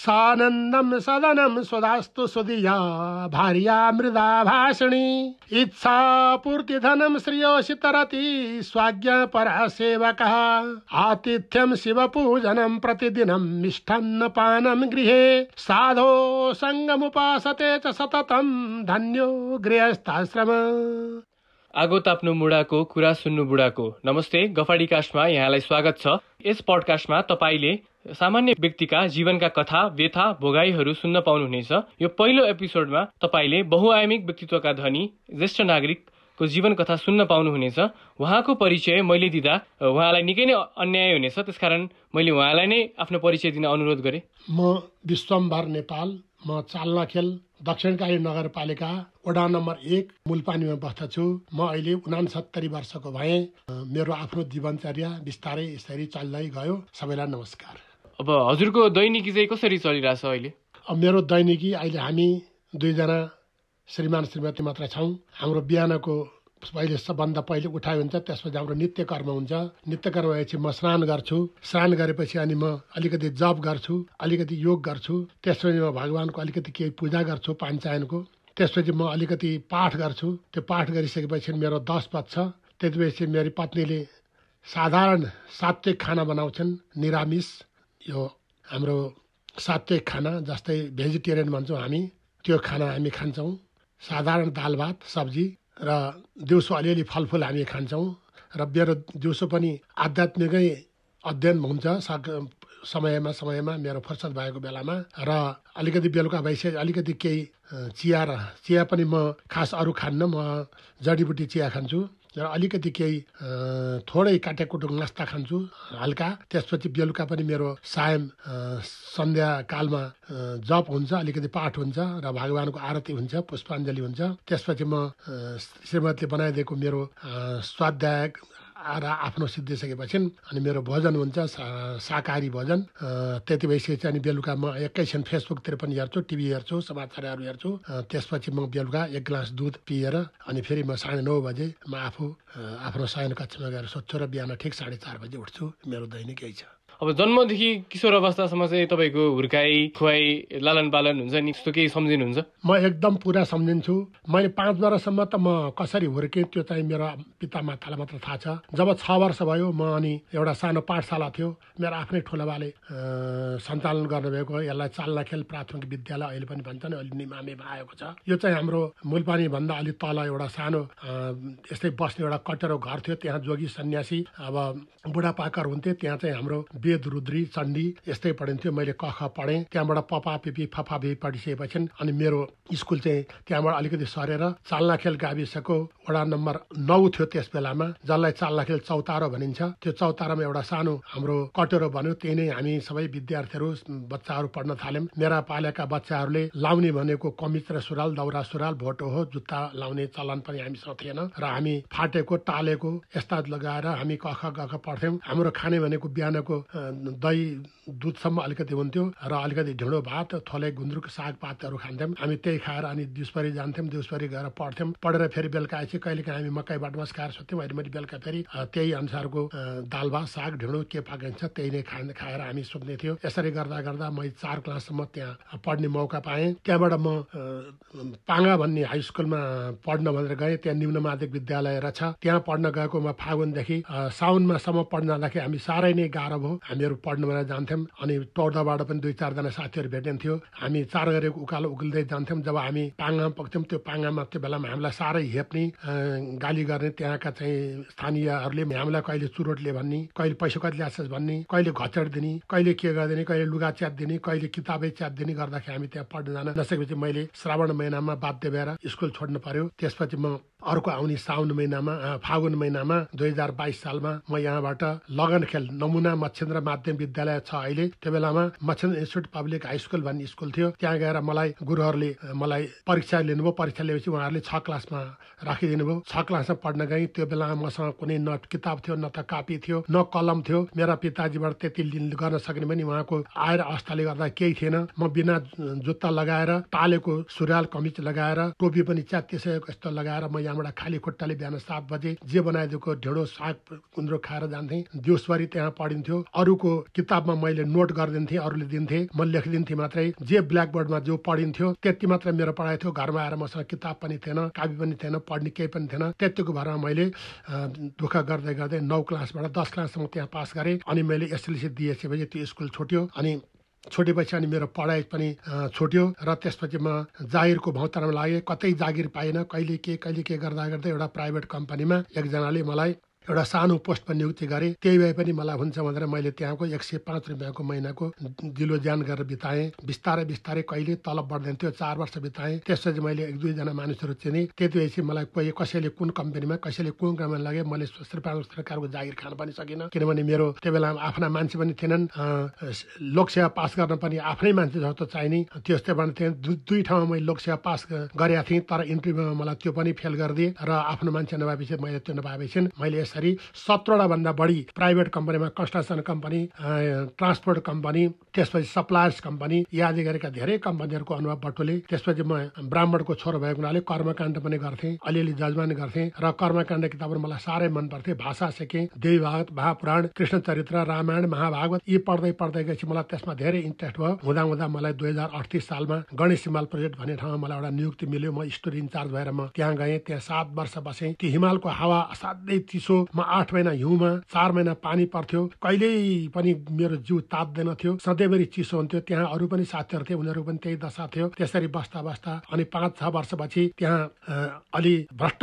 सानन्दं सदनं स्वदास्तु सुधिया भार्या मृदा भाषिणी। इच्छा पूर्तिधनं श्रियोषि तरति स्वाज्ञ परा सेवकः आतिथ्यं शिवपूजनं प्रतिदिनं मिष्टान्नपानं गृहे। साधो सङ्गमुपासते च सततं धन्यो गृहस्थाश्रम। आगो ताप्नु मुढाको कुरा सुन्नु बुढाको। नमस्ते गफाडी कास्टमा यहाँलाई स्वागत छ। यस पडकास्टमा तपाईँले सामान्य व्यक्तिका जीवनका कथा व्यथा भोगाईहरू सुन्न पाउनुहुनेछ। यो पहिलो एपिसोडमा तपाईँले बहुआयामिक व्यक्तित्वका धनी ज्येष्ठ नागरिकको जीवन कथा सुन्न पाउनुहुनेछ। उहाँको परिचय मैले दिँदा उहाँलाई निकै नै अन्याय हुनेछ। त्यसकारण मैले उहाँलाई नै आफ्नो परिचय दिन अनुरोध गरेँ। म विश्वम्भर नेपाल म चाल्नाखेल दक्षिणकाली नगरपालिका वडा नम्बर एक मुलपानीमा बस्दछु। म अहिले उनासत्तरी वर्षको भएँ। मेरो आफ्नो जीवनचर्या बिस्तारै यसरी चल्दै गयो। सबैलाई नमस्कार। अब हजुरको दैनिकी चाहिँ कसरी चलिरहेछ अहिले? अब मेरो दैनिकी अहिले हामी दुईजना श्रीमान श्रीमती मात्र छौँ। हाम्रो बिहानको पहिले सबभन्दा पहिले उठाइ हुन्छ त्यसपछि हाम्रो नित्य कर्म हुन्छ। नित्य कर्म भएपछि म स्नान गर्छु। स्नान गरेपछि अनि म अलिकति जप गर्छु अलिकति योग गर्छु। त्यसपछि म भगवान्को अलिकति केही पूजा गर्छु पाञ्चायनको त्यसपछि म अलिकति पाठ गर्छु। त्यो पाठ गरिसकेपछि मेरो दस बज्छ त्यसपछि मेरो पत्नीले साधारण सात्विक खाना बनाउँछन् निरामिष। यो हाम्रो सात्विक खाना जस्तै भेजिटेरियन भन्छौँ हामी त्यो खाना हामी खान्छौँ। साधारण दाल भात सब्जी र दिउँसो अलिअलि फलफुल हामी खान्छौँ र मेरो दिउँसो पनि आध्यात्मिकै अध्ययन हुन्छ समयमा समयमा मेरो फुर्सद भएको बेलामा र अलिकति बेलुका भइसके अलिकति केही चिया र चिया पनि म खास अरू खान्न म जडीबुटी चिया खान्छु। र अलिकति केही थोरै काटेकुटुङ नास्ता खान्छु हल्का। त्यसपछि बेलुका पनि मेरो सायम सन्ध्याकालमा जप हुन्छ अलिकति पाठ हुन्छ र भगवान्को आरती हुन्छ पुष्पाञ्जली हुन्छ। त्यसपछि म श्रीमतीले बनाइदिएको मेरो स्वाध्याय र आफ्नो सिद्धिसकेपछि अनि मेरो भोजन हुन्छ शाकाहारी भोजन। त्यति भइसकेपछि अनि बेलुका म एकैछिन फेसबुकतिर पनि हेर्छु टिभी हेर्छु समाचारहरू हेर्छु। त्यसपछि म बेलुका एक गिलास दुध पिएर अनि फेरि म साढे नौ बजे म आफू आफ्नो शयन कक्षमा गएर सोध्छु र बिहान ठिक साढे चार बजे उठ्छु। मेरो दैनिक यही छ। अब जन्मदेखि किशोर अवस्थासम्म चाहिँ तपाईँको हुर्काई खुवाई लालन पालन हुन्छ नि त्यस्तो केही सम्झिनुहुन्छ? म एकदम पुरा सम्झिन्छु। मैले पाँच वर्षसम्म त म कसरी हुर्केँ त्यो चाहिँ मेरो पिता मातालाई मात्र थाहा छ। जब छ वर्ष भयो म अनि एउटा सानो पाठशाला थियो। मेरो आफ्नै ठुलाबाले सञ्चालन गर्नुभएको। यसलाई चाल्ना खेल प्राथमिक विद्यालय अहिले पनि भन्छ नि अहिले निमामेमा आएको छ। यो चाहिँ हाम्रो मुलपानी भन्दा अलिक तल एउटा सानो यस्तै बस्ने एउटा कटेरो घर थियो। त्यहाँ जोगी सन्यासी अब बुढापाकर हुन्थे। त्यहाँ चाहिँ हाम्रो वेद रुद्री चण्डी यस्तै पढिन्थ्यो। मैले क ख पढेँ। त्यहाँबाट पपा पिपी फफा पिपी पढिसकेपछि अनि मेरो स्कुल चाहिँ त्यहाँबाट अलिकति सरेर चाल्नाखेल गाविसको वडा नम्बर नौ थियो त्यस बेलामा जसलाई चाल्नाखेल चौतारो भनिन्छ। त्यो चौतारोमा एउटा सानो हाम्रो कटेरो भन्यो त्यही नै हामी सबै विद्यार्थीहरू बच्चाहरू पढ्न थाल्यौँ। मेरा पालेका बच्चाहरूले लाउने भनेको कमिज सुराल दौरा सुराल भोटो हो जुत्ता लाउने चलन पनि हामीसँग थिएन। र हामी फाटेको टालेको यस्ता लगाएर हामी कख गख पढ्थ्यौँ। हाम्रो खाने भनेको बिहानको दही दुधसम्म अलिकति हुन्थ्यो र अलिकति ढिँडो भात थोले गुन्द्रुक साग पातहरू खान्थ्यौँ। हामी त्यही खाएर अनि दिउँसभरि जान्थ्यौँ दिउँसभरि गएर पढ्थ्यौँ। पढेर फेरि बेलुका आएपछि कहिले काहीँ हामी मकै बाटोमा खाएर सुत्थ्यौँ अहिले मैले बेलुका फेरि त्यही अनुसारको दाल भात साग ढिँडो के पाकिन्छ त्यही नै खा खाएर हामी सुत्ने थियो। यसरी गर्दा गर्दा मैले चार क्लाससम्म त्यहाँ पढ्ने मौका पाएँ। त्यहाँबाट म पाङ्गा भन्ने हाई स्कुलमा पढ्न भनेर गएँ। त्यहाँ निम्न माध्यमिक विद्यालय रहेछ त्यहाँ पढ्न गएको म फागुनदेखि साउनमासम्म पढ्न जाँदाखेरि हामी साह्रै नै गाह्रो भयो। हामीहरू पढ्नु भनेर जान्थ्यौँ। अनि टौडाबाट पनि दुई चारजना साथीहरू भेटिन्थ्यो हामी चार गरेको उकालो उक्लिँदै जान्थ्यौँ। जब हामी पाङ्गामा पुग्थ्यौँ त्यो पाङ्गामा त्यो बेलामा हामीलाई साह्रै हेप्ने गाली गर्ने त्यहाँका चाहिँ स्थानीयहरूले हामीलाई कहिले चुरोटले भन्ने कहिले पैसा कति ल्याछस् भन्ने कहिले घचड दिने कहिले के गरिदिने कहिले लुगा च्यात दिने कहिले किताबै च्यात दिने गर्दाखेरि हामी त्यहाँ पढ्न जान नसकेपछि मैले श्रावण महिनामा बाध्य भएर स्कुल छोड्नु पर्यो। त्यसपछि म अर्को आउने साउन महिनामा फागुन महिनामा दुई हजार बाइस सालमा म यहाँबाट लगन खेल नमुना मच्छेन्द्र माध्यमिक विद्यालय छ अहिले। त्यो बेलामा Machhendra institute public high school भन्ने स्कुल थियो। त्यहाँ गएर मलाई गुरुहरूले मलाई परीक्षा लिनुभयो। परीक्षा लिएपछि उहाँहरूले छ क्लासमा राखिदिनु भयो। छ क्लासमा पढ्न गएँ। त्यो बेलामा मसँग कुनै न किताब थियो न त कापी थियो न कलम थियो। मेरा पिताजीबाट त्यति गर्न सक्ने पनि उहाँको आएर अवस्थाले गर्दा केही थिएन। म बिना जुत्ता लगाएर टालेको सुराल कमिज लगाएर टोपी पनि च्यातिसकेको यस्तो लगाएर म यहाँबाट खाली खुट्टाले बिहान सात बजे जे बनाइदिएको ढेँडो साग गुन्द्रुक खाएर जान्थेँ। दिउँसभरि त्यहाँ पढिन्थ्यो। अरूको किताबमा मैले नोट गरिदिन्थेँ अरूले दिन्थे। म लेखिदिन्थेँ मात्रै। जे ब्ल्याकबोर्डमा जो पढिन्थ्यो त्यति मात्रै मेरो पढाइ थियो। घरमा आएर मसँग किताब पनि थिएन कापी पनि थिएन पढ्ने केही पनि थिएन। त्यतिको भरमा मैले दुःख गर्दै गर्दै नौ क्लासबाट दस क्लाससम्म त्यहाँ पास गरेँ। अनि मैले एसएलसी दिएपछि त्यो स्कुल छुट्यो। अनि छुटेपछि अनि मेरो पढाइ पनि छुट्यो र त्यसपछि म जागिरको भौतारमा लागेँ। कतै जागिर पाइनँ कहिले के कहिले के गर्दा गर्दै एउटा प्राइभेट कम्पनीमा एकजनाले मलाई एउटा सानो पोस्टमा नियुक्ति गरे। त्यही भए पनि मलाई हुन्छ भनेर मैले त्यहाँको एक सय पाँच रुपियाँको महिनाको दिलो ज्यान गरेर बिताएँ। बिस्तारै बिस्तारै कहिले तलब बढ्दैन थियो चार वर्ष बिताएँ। त्यसपछि मैले एक दुईजना मानिसहरू चिने। त्यति भएपछि मलाई कोही कसैले कुन कम्पनीमा कसैले कुन काममा लगे मैले श्रीपाल सरकारको जागिर खान पनि सकिनँ। किनभने मेरो त्यो बेला आफ्ना मान्छे पनि थिएनन्। लोकसेवा पास गर्न पनि आफ्नै मान्छे जस्तो चाहिने। त्यस्तै भने दुई ठाउँमा मैले लोकसेवा पास गरेका थिएँ तर इन्टरभ्यूमा मलाई त्यो पनि फेल गरिदिएँ। र आफ्नो मान्छे नभएपछि मैले त्यो नभएपछि मैले यसरी सत्रवटा भन्दा बढी प्राइभेट कम्पनीमा कन्स्ट्रक्सन कम्पनी ट्रान्सपोर्ट कम्पनी त्यसपछि सप्लायर्स कम्पनी यादी गरेका धेरै कम्पनीहरूको अनुभव बटुले त्यसपछि म ब्राह्मणको छोरो भएको हुनाले कर्मकाण्ड पनि गर्थेँ अलिअलि जजमान गर्थेँ र कर्मकाण्ड किताबहरू मलाई साह्रै मन पर्थ्यो भाषा सिकेँ देवी भागवत महापुराण कृष्ण चरित्र रामायण महाभागवत यी पढ्दै पढ्दै गएपछि मलाई त्यसमा धेरै इन्ट्रेस्ट भयो। हुँदा हुँदा मलाई दुई हजार अडतिस सालमा गणेश हिमाल प्रोजेक्ट भन्ने ठाउँमा मलाई एउटा नियुक्ति मिल्यो। म स्टोरी इन्चार्ज भएर म त्यहाँ गएँ त्यहाँ सात वर्ष बसेँ। त्यो हिमालको हावा असाध्यै चिसो म आठ महिना हिउँमा चार महिना पानी पर्थ्यो। कहिल्यै पनि मेरो जिउ तात्दैन थियो। सधैँभरि चिसो हुन्थ्यो। त्यहाँ अरू पनि साथीहरू थिए उनीहरू पनि त्यही दशा थियो। त्यसरी बस्दा बस्दा अनि पाँच छ वर्षपछि त्यहाँ अलि भ्रष्ट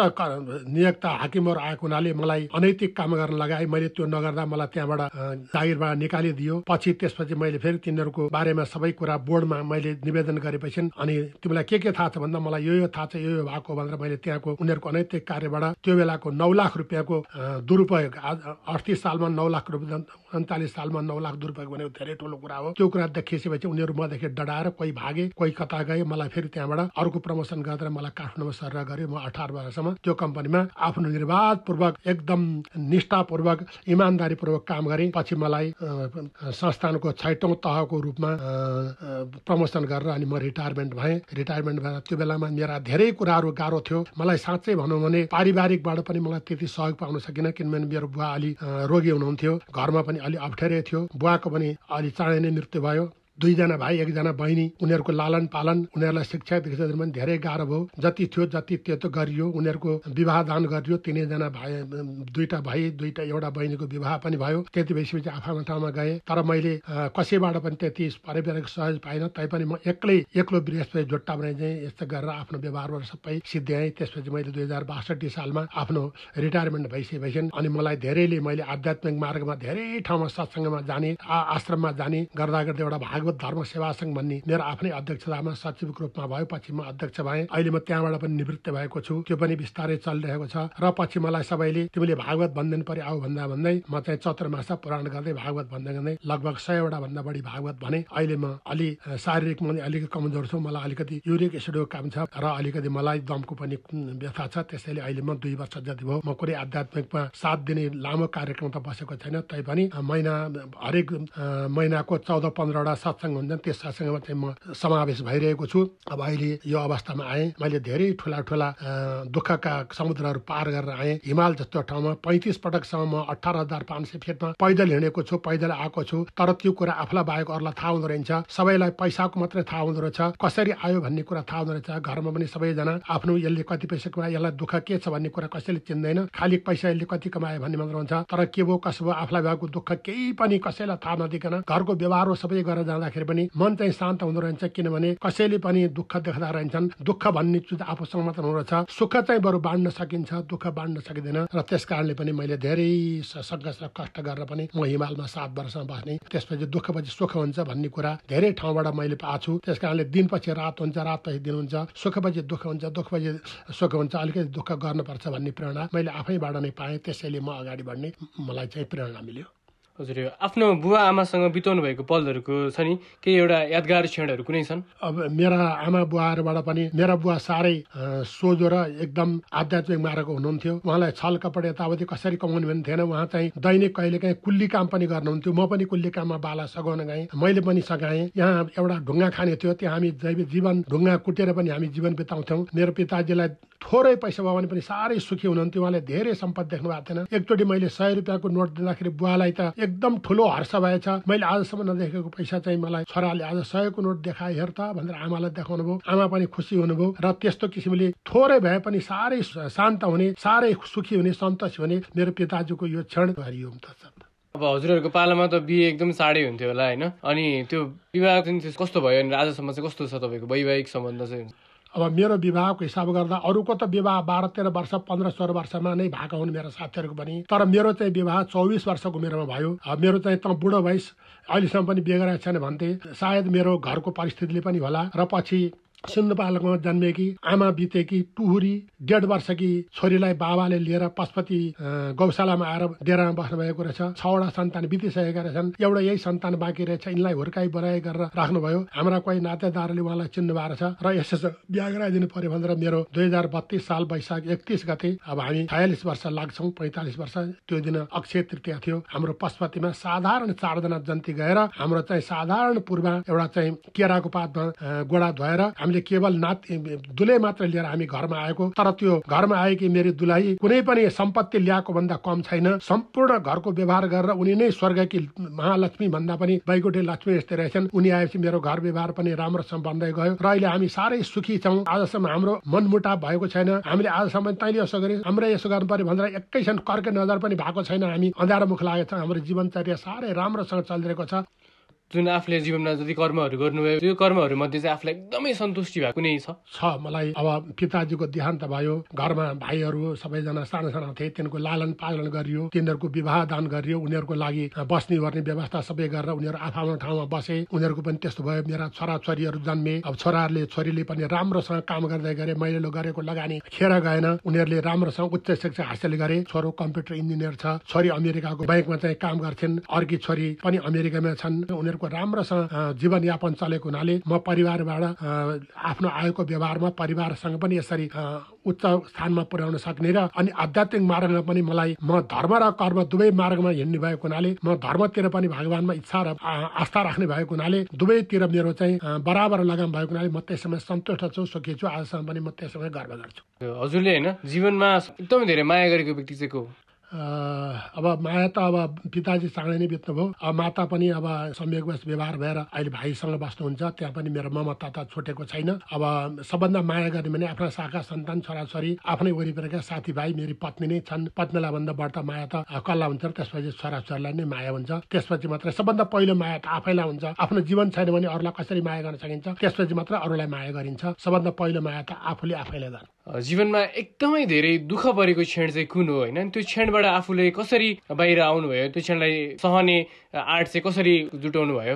नियोक्ता हाकिमहरू आएको हुनाले मलाई अनैतिक काम गर्न लगाए। मैले त्यो नगर्दा मलाई त्यहाँबाट जागिरबाट निकालिदियो। पछि त्यसपछि मैले फेरि तिनीहरूको बारेमा सबै कुरा बोर्डमा मैले निवेदन गरेपछि अनि तिमीलाई के के थाहा छ भन्दा मलाई यो यो थाहा छ यो यो भएको भनेर मैले त्यहाँको उनीहरूको अनैतिक कार्यबाट त्यो बेलाको नौ लाख रुपियाँको दुरुपयोग अडतिस सालमा नौ लाख रुपियाँ उन्चालिस सालमा नौ लाख दुरुपयोग भनेको धेरै ठुलो कुरा हो। त्यो कुरा देखिसकेपछि उनीहरू मदेखि डडाएर कोही भागे कोही कता गए मलाई फेरि त्यहाँबाट अर्को प्रमोसन गरेर मलाई काठमाडौँमा सरेर गऱ्यो म अठार वर्षसम्म त्यो कम्पनीमा आफ्नो निर्वाधपूर्वक एकदम निष्ठापूर्वक इमान्दारीपूर्वक काम गरेँ। पछि मलाई संस्थानको छैटौँ तहको रूपमा प्रमोसन गरेर अनि म रिटायरमेन्ट भएँ। रिटायरमेन्ट भएर त्यो बेलामा मेरा धेरै कुराहरू गाह्रो थियो। मलाई साँच्चै भनौँ भने पारिवारिकबाट पनि मलाई त्यति सहयोग पाउन सकिनँ किनभने मेरो बुवा अलि रोगी हुनुहुन्थ्यो। घरमा पनि अलि अप्ठ्यारै थियो। बुवाको पनि अलि चाँडै नै मृत्यु भयो। दुईजना भाइ एकजना बहिनी उनीहरूको लालन पालन उनीहरूलाई शिक्षा दीक्षा पनि धेरै गाह्रो भयो। जति थियो जति त्यो गरियो उनीहरूको विवाह दान गरियो। तिनैजना भाइ दुईटा भाइ दुईटा एउटा बहिनीको विवाह पनि भयो। त्यति भइसकेपछि आफ्नो ठाउँमा गएँ। तर मैले कसैबाट पनि त्यति पारिवारिक सहयोग पाइनँ। तैपनि म एक्लै एक्लो बृहस्पति जोट्टा बनाइदिएँ। यस्तो गरेर आफ्नो व्यवहारबाट सबै सिद्ध्याएँ। त्यसपछि मैले दुई हजार बासठी सालमा आफ्नो रिटायरमेन्ट भइसकेपछि अनि मलाई धेरैले मैले आध्यात्मिक मार्गमा धेरै ठाउँमा सत्सङ्गमा जाने आश्रममा जाने गर्दा गर्दै एउटा भाग भागवत धर्म सेवा सङ्घ भन्ने मेरो आफ्नै अध्यक्षतामा सचिवको रूपमा भयो पछि म अध्यक्ष भएँ। अहिले म त्यहाँबाट पनि निवृत्त भएको छु। त्यो पनि बिस्तारै चलिरहेको छ र पछि मलाई सबैले तिमीले भागवत भन्दैन पऱ्यो आऊ भन्दा भन्दै म चाहिँ चतुर्मासा पुराण गर्दै भागवत भन्दै गर्दै लगभग सयवटा भन्दा बढी भागवत भने अहिले म अलि शारीरिक पनि अलिकति कमजोर छु। मलाई अलिकति युरिक एसिडको काम छ र अलिकति मलाई दमको पनि व्यथा छ। त्यसैले अहिले म दुई वर्ष जति भयो म कुनै आध्यात्मिकमा सात दिने लामो कार्यक्रम त बसेको छैन। तैपनि महिना हरेक महिनाको चौध पन्ध्रवटा सत्सङ्ग हुन्छन् त्यस सत्सङ्गमा चाहिँ म समावेश भइरहेको छु अब अहिले यो अवस्थामा आएँ मैले धेरै ठुला ठुला दुःखका समुद्रहरू पार गरेर आएँ हिमाल जस्तो ठाउँमा पैँतिस पटकसम्म म अठार हजार पाँच सय फिटमा पैदल हिँडेको छु पैदल आएको छु तर त्यो कुरा आफूलाई बाहेक अरूलाई थाहा हुँदो रहेछ सबैलाई पैसाको मात्रै थाहा हुँदो रहेछ कसरी आयो भन्ने कुरा थाहा हुँदो रहेछ घरमा पनि सबैजना आफ्नो यसले कति पैसा कमायो यसलाई दुःख के छ भन्ने कुरा कसैले चिन्दैन खालि पैसा यसले कति कमायो भन्ने मात्र हुन्छ तर के भयो कसो भयो आफूलाई भएको दुःख केही पनि कसैलाई थाहा नदिकन घरको व्यवहार सबै गरेर जाँदा गर्दाखेरि पनि मन चाहिँ शान्त हुँदो रहेछ किनभने कसैले पनि दुःख देख्दा रहन्छन्। दुःख भन्ने चिज आफूसँग मात्र हुँदो सुख चाहिँ बरु बाँड्न सकिन्छ दुःख बाँड्न सकिँदैन। र त्यस कारणले पनि मैले धेरै सङ्घर्ष कष्ट गरेर पनि म हिमालमा सात वर्षमा बस्ने त्यसपछि दुःखपछि सुख हुन्छ भन्ने कुरा धेरै ठाउँबाट मैले पाएको छु। त्यस कारणले दिनपछि रात हुन्छ रातपछि दिन हुन्छ। सुखपछि दुःख हुन्छ दुःखपछि सुख हुन्छ। अलिकति दुःख गर्नुपर्छ भन्ने प्रेरणा मैले आफैबाट नै पाएँ। त्यसैले म अगाडि बढ्ने मलाई चाहिँ प्रेरणा मिल्यो। हजुर आफ्नो बुवा आमासँग बिताउनु भएको पलहरूको छ नि केही एउटा यादगार क्षणहरू कुनै छन्? अब मेरा आमा बुवाहरूबाट पनि मेरा बुवा साह्रै सोझो र एकदम आध्यात्मिक मार्ग हुनुहुन्थ्यो। उहाँलाई छल कपड यतावधि कसरी कमाउने भन्ने थिएन। उहाँ चाहिँ दैनिक कहिले काहीँ कुल्ली काम पनि गर्नुहुन्थ्यो। म पनि कुल्ली काममा बाला सघाउन गएँ। मैले पनि सघाएँ। यहाँ एउटा ढुङ्गा खाने थियो। त्यहाँ हामी जैविक जीवन ढुङ्गा कुटेर पनि हामी जीवन बिताउँथ्यौँ। मेरो पिताजीलाई थोरै पैसा भयो भने पनि साह्रै सुखी हुनुहुन्थ्यो। उहाँले धेरै सम्पत्ति देख्नु भएको थिएन। एकचोटि मैले सय रुपियाँको नोट दिँदाखेरि बुवालाई त एकदम ठुलो हर्ष भएछ। मैले आजसम्म नदेखेको पैसा चाहिँ मलाई छोराले आज सयको नोट देखाए हेर त भनेर आमालाई देखाउनु भयो। आमा पनि खुसी हुनुभयो र त्यस्तो किसिमले थोरै भए पनि साह्रै शान्त हुने साह्रै सुखी हुने सन्तोष हुने मेरो पिताजीको यो क्षण त अब हजुरहरूको पालामा त बिहे एकदम चाँडै हुन्थ्यो होला होइन? अनि त्यो विवाह कस्तो भयो? अनि आजसम्म चाहिँ कस्तो छ तपाईँको वैवाहिक सम्बन्ध चाहिँ? अब मेरो विवाहको हिसाब गर्दा अरूको त विवाह बाह्र तेह्र वर्ष पन्ध्र सोह्र वर्षमा नै भएको हुन् मेरो साथीहरूको पनि। तर मेरो चाहिँ विवाह चौबिस वर्षको उमेरमा भयो। मेरो चाहिँ त बुढो भइस अहिलेसम्म पनि बिहे गरेको छैन भन्थे। सायद मेरो घरको परिस्थितिले पनि होला। र पछि सिन्धुपाल्चोकमा जन्मेकी आमा बितेकी टुहुरी डेढ वर्षकी छोरीलाई बाबाले लिएर पशुपति गौशालामा आएर डेरामा बस्नु भएको रहेछ। छवटा सन्तान बितिसकेका रहेछन्। एउटा यही सन्तान बाँकी रहेछ। यिनलाई हुर्काई बराई गरेर राख्नुभयो। हाम्रा कोही नातेदारले उहाँलाई चिन्नु भएको छ र यसो बिहा गराइदिनु पर्यो भनेर मेरो दुई हजार बत्तिस साल वैशाख एकतिस गते अब हामी छयालिस वर्ष लाग्छौँ पैँतालिस वर्ष। त्यो दिन अक्षय तृतीय थियो। हाम्रो पशुपतिमा साधारण चारजना जन्ती गएर हाम्रो चाहिँ साधारण पूर्व एउटा चाहिँ केराको पातमा गोडा धोएर हामीले केवल नात दुलै मात्र लिएर हामी घरमा आएको तर त्यो घरमा आएकी मेरो दुलाही कुनै पनि सम्पत्ति ल्याएको भन्दा कम छैन। सम्पूर्ण घरको व्यवहार गरेर उनी नै स्वर्गकी महालक्ष्मी भन्दा पनि बैकुठी लक्ष्मी जस्तै रहेछन्। उनी आएपछि मेरो घर व्यवहार पनि राम्रोसँग बन्दै गयो र अहिले हामी साह्रै सुखी छौँ। आजसम्म हाम्रो मनमुटाव भएको छैन। हामीले आजसम्म तैँले यसो गरे हाम्रो यसो गर्नु पर्यो भनेर एकैछिन कर्के नजर पनि भएको छैन। हामी अँध्यारो मुख लागेको छ। हाम्रो जीवनचर्या साह्रै राम्रोसँग चलिरहेको छ। जुन आफूले जीवनमा जति कर्महरू गर्नुभयो त्यो कर्महरू मध्ये चाहिँ आफूलाई एकदमै सन्तुष्टि भएको नै छ। छ मलाई अब पिताजीको देहान्त भयो घरमा भाइहरू सबैजना साना साना थिए तिनीहरूको लालन पालन गरियो तिनीहरूको विवाह दान गरियो उनीहरूको लागि बस्ने गर्ने व्यवस्था सबै गरेर उनीहरू आफ्नो ठाउँमा बसे उनीहरूको पनि त्यस्तो भयो मेरा छोरा छोरीहरू जन्मे अब छोराहरूले छोरीले पनि राम्रोसँग काम गर्दै गरे मैले गरेको लगानी खेर गएन उनीहरूले राम्रोसँग उच्च शिक्षा हासिल गरे। छोरो कम्प्युटर इन्जिनियर छ छोरी अमेरिकाको ब्याङ्कमा चाहिँ काम गर्छन् अर्की छोरी पनि अमेरिकामा छन् उनीहरू उनीहरूको राम्रोसँग जीवनयापन चलेको हुनाले म परिवारबाट आफ्नो आएको व्यवहारमा परिवारसँग पनि यसरी उच्च स्थानमा पुर्याउन सक्ने र अनि आध्यात्मिक मार्गमा पनि मलाई म धर्म र कर्म दुवै मार्गमा हिँड्ने भएको हुनाले म धर्मतिर पनि भगवान्मा इच्छा र आस्था राख्ने भएको हुनाले दुवैतिर मेरो चाहिँ बराबर लगाम भएको हुनाले म त्यसमा सन्तुष्ट छु सुखी छु आजसम्म पनि म त्यसमा गर्व गर्छु। हजुरले होइन जीवनमा एकदमै धेरै माया गरेको व्यक्ति चाहिँ को अब माया त अब पिताजी चाँडै नै बित्नुभयो अब माता पनि अब संयोगवश व्यवहार भएर अहिले भाइसँग बस्नुहुन्छ। त्यहाँ पनि मेरो ममता त छुटेको छैन। अब सबभन्दा माया गर्ने भने आफ्ना शाखा सन्तान छोराछोरी आफ्नै वरिपरिका साथीभाइ मेरो पत्नी नै छन्। पत्नीलाई भन्दा बढ्ता माया त कल्ला हुन्छ त्यसपछि छोराछोरीलाई नै माया हुन्छ। त्यसपछि मात्रै सबभन्दा पहिलो माया त आफैलाई हुन्छ। आफ्नो जीवन छैन भने अरूलाई कसरी माया गर्न सकिन्छ? त्यसपछि मात्र अरूलाई माया गरिन्छ। सबभन्दा पहिलो माया त आफूले आफैलाई गर्नु। जीवनमा एकदमै धेरै दुःख परेको क्षण चाहिँ कुन हो होइन? त्यो क्षणबाट आफूले कसरी बाहिर आउनुभयो? त्यो क्षणलाई सहने आर्ट चाहिँ कसरी जुटाउनु भयो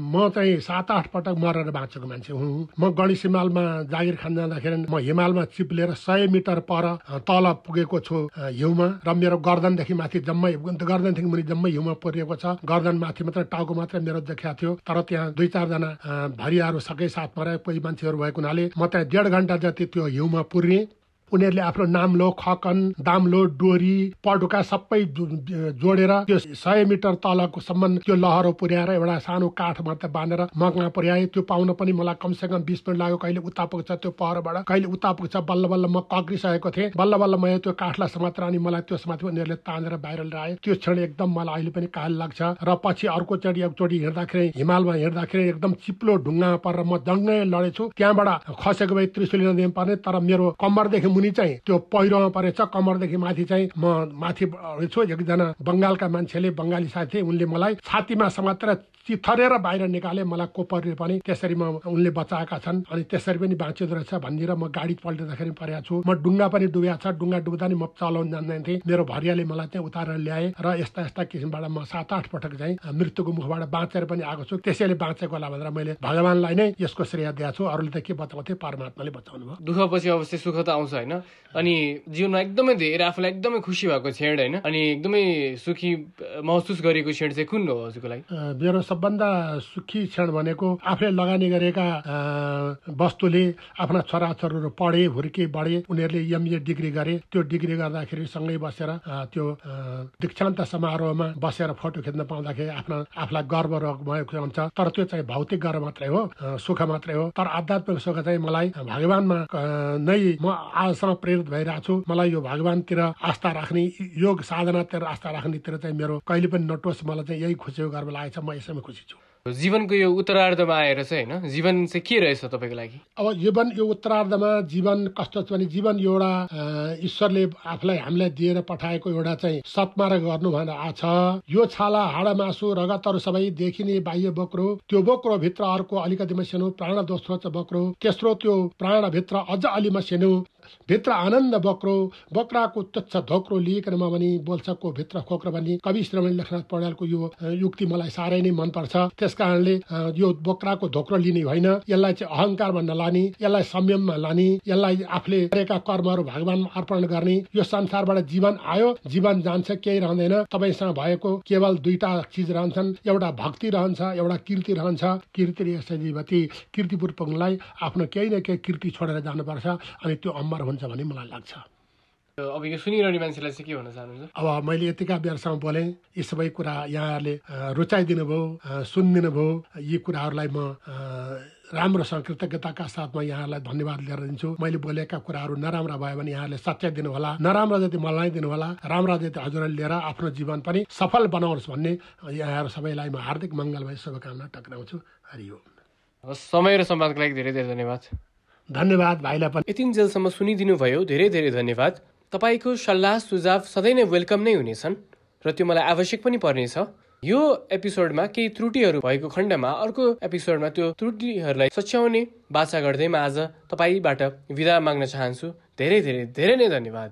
म चाहिँ सात आठ पटक मरेर बाँचेको मान्छे हुँ। म गणेश हिमालमा जागिर खान जाँदाखेरि म हिमालमा चिप्लेर सय मिटर पर तल पुगेको छु हिउँमा। र मेरो गर्दनदेखि माथि जम्मै गर्दनदेखि मुनि जम्मै हिउँमा परिएको छ। गर्दन माथि मात्रै टाउको मात्रै मेरो देखाएको थियो। तर त्यहाँ दुई चारजना भरियाहरू सकै साथमा रहे कोही मान्छेहरू भएको हुनाले म त्यहाँ डेढ घन्टा जति त्यो हिउँमा पुर्ने पुर्ने उनीहरूले आफ्नो नाम्लो खकन दाम्लो डोरी पडुका सबै जोडेर त्यो सय मिटर तलको सम्म त्यो लहरो पुर्याएर एउटा सानो काठ मात्र बाँधेर मगमा पुर्याए। त्यो पाउन पनि मलाई कमसे कम बिस मिनट लाग्यो। कहिले उता पुग्छ त्यो पहरबाट कहिले उता पुग्छ बल्ल बल्ल म कग्रिसकेको थिएँ। बल्ल बल्ल मैले त्यो काठलाई समातेर अनि मलाई त्यो समाति उनीहरूले तानेर बाहिर ल्याए। त्यो क्षण एकदम मलाई अहिले पनि काल लाग्छ। र पछि अर्को चोटि एकचोटि हिँड्दाखेरि हिमालमा हिँड्दाखेरि एकदम चिप्लो ढुङ्गामा परेर म जङ्गै लडेछु। त्यहाँबाट खसेको भए त्रिशुली नदीमा पर्ने तर मेरो कम्मरदेखि मुनि चाहिँ त्यो पहिरोमा परेछ कमरदेखि माथि चाहिँ म माथि छु एकजना बङ्गालका मान्छेले बङ्गाली साथी उनले मलाई छातीमा समातेर चिथरेर बाहिर निकाले मलाई कोपरले पनि त्यसरी म उनले बचाएका छन्। अनि त्यसरी पनि बाँचिँदो रहेछ भनिदिएर म गाडी पल्टिँदाखेरि परेको छु। म डुङ्गा पनि डुबेको छ डुङ्गा डुब्दा नि म चलाउन जान्दैन थिएँ। मेरो भरियाले मलाई चाहिँ उतारेर ल्याए र यस्ता यस्ता किसिमबाट म सात आठ पटक चाहिँ मृत्युको मुखबाट बाँचेर पनि आएको छु। त्यसैले बाँचेको होला भनेर मैले भगवान्लाई नै यसको श्रेय दिएको छु। अरूले त के बचाउँथे परमात्माले बचाउनु भयो दुःख पछि अवश्य सुख त आउँछ होइन? अनि जीवनमा एकदमै धेरै आफूलाई एकदमै खुसी भएको क्षण होइन? अनि एकदमै सुखी महसुस गरेको क्षण चाहिँ कुन हो हजुरको लागि? मेरो सबभन्दा सुखी क्षण भनेको आफूले लगानी गरेका वस्तुले आफ्ना छोराछोरीहरू पढे हुर्के बढे उनीहरूले एमए डिग्री गरे त्यो डिग्री गर्दाखेरि सँगै बसेर त्यो दीक्षान्त समारोहमा बसेर फोटो खिच्न पाउँदाखेरि आफ्ना आफूलाई गर्व भएको हुन्छ। तर त्यो चाहिँ भौतिक गर्व मात्रै हो सुख मात्रै हो। तर आध्यात्मिक सुख चाहिँ मलाई भगवान्मा नै म आज भगवान्सँग प्रेरित भइरहेको छु मलाई यो भगवान्तिर आस्था राख्ने योग साधनातिर आस्था राख्नेतिर चाहिँ मेरो कहिले पनि नटोस् मलाई चाहिँ यही खुसी गर्व लागेको छ म यसैमा खुसी छु जीवनको यो उत्तरार्धमा आएर चाहिँ होइन जीवन चाहिँ के रहेछ तपाईँको लागि अब जीवन यो उत्तरार्धमा जीवन कस्तो छ भने जीवन एउटा ईश्वरले आफूलाई हामीलाई दिएर पठाएको एउटा चाहिँ सत्मार्ग गर्नु भनेर आछ यो छाला हाडा मासु रगतहरू सबै देखिने बाह्य बोक्रो त्यो बोक्रो भित्र अर्को अलिकति मसिनो प्राण दोस्रो चाहिँ बोक्रो तेस्रो त्यो प्राणभित्र अझ अलि मसिनो भित्र आनन्द बक्रो बक्राको तुच्छ धोक्रो लिइकन म भने बोल्छको भित्र खोक्रो भने कवि श्रमण लेखनाथ पौड्यालको यो युक्ति मलाई साह्रै नै मनपर्छ। त्यस कारणले यो बोक्राको धोक्रो लिने होइन। यसलाई चाहिँ अहङ्कारमा नलाने यसलाई संयममा लाने यसलाई आफूले गरेका कर्महरू भगवानमा अर्पण गर्ने यो संसारबाट जीवन आयो जीवन जान्छ केही रहँदैन। तपाईँसँग भएको केवल दुईटा चिज रहन्छन्। एउटा भक्ति रहन्छ एउटा कीर्ति रहन्छ। कीर्ति जीवती। कीर्तिपुर आफ्नो केही न केही कीर्ति छोडेर जानुपर्छ। अनि त्यो अमर हुन्छ भन्ने मलाई लाग्छ। अब यो सुनिरहने मान्छेलाई चाहिँ के भन्न चाहनुहुन्छ? अब मैले यतिका बेरसम्म बोलेँ यी सबै कुरा यहाँहरूले रुचाइदिनु भयो सुनिदिनु भयो यी कुराहरूलाई म राम्रोसँग कृतज्ञताका साथमा यहाँहरूलाई धन्यवाद लिएर दिन्छु। मैले बोलेका कुराहरू नराम्रा भयो भने यहाँहरूले सच्याइदिनु होला नराम्रो जति मलाई दिनु होला राम्रा जति हजुरले लिएर आफ्नो जीवन पनि सफल बनाउनुहोस् भन्ने यहाँहरू सबैलाई म हार्दिक मङ्गलमय शुभकामना टक्राउँछु। हरिओम समय र सम्वादको लागि धेरै धेरै धन्यवाद। धन्यवाद भाइलाई पनि। सुनिदिनु भयो धेरै धेरै धन्यवाद। तपाईँको सल्लाह सुझाव सधैँ नै वेलकम नै हुनेछन् र त्यो मलाई आवश्यक पनि पर्नेछ। यो एपिसोडमा केही त्रुटिहरू भएको खण्डमा अर्को एपिसोडमा त्यो त्रुटिहरूलाई सच्याउने बाचा गर्दै म आज तपाईँबाट विदा माग्न चाहन्छु। धेरै धेरै धेरै नै धन्यवाद।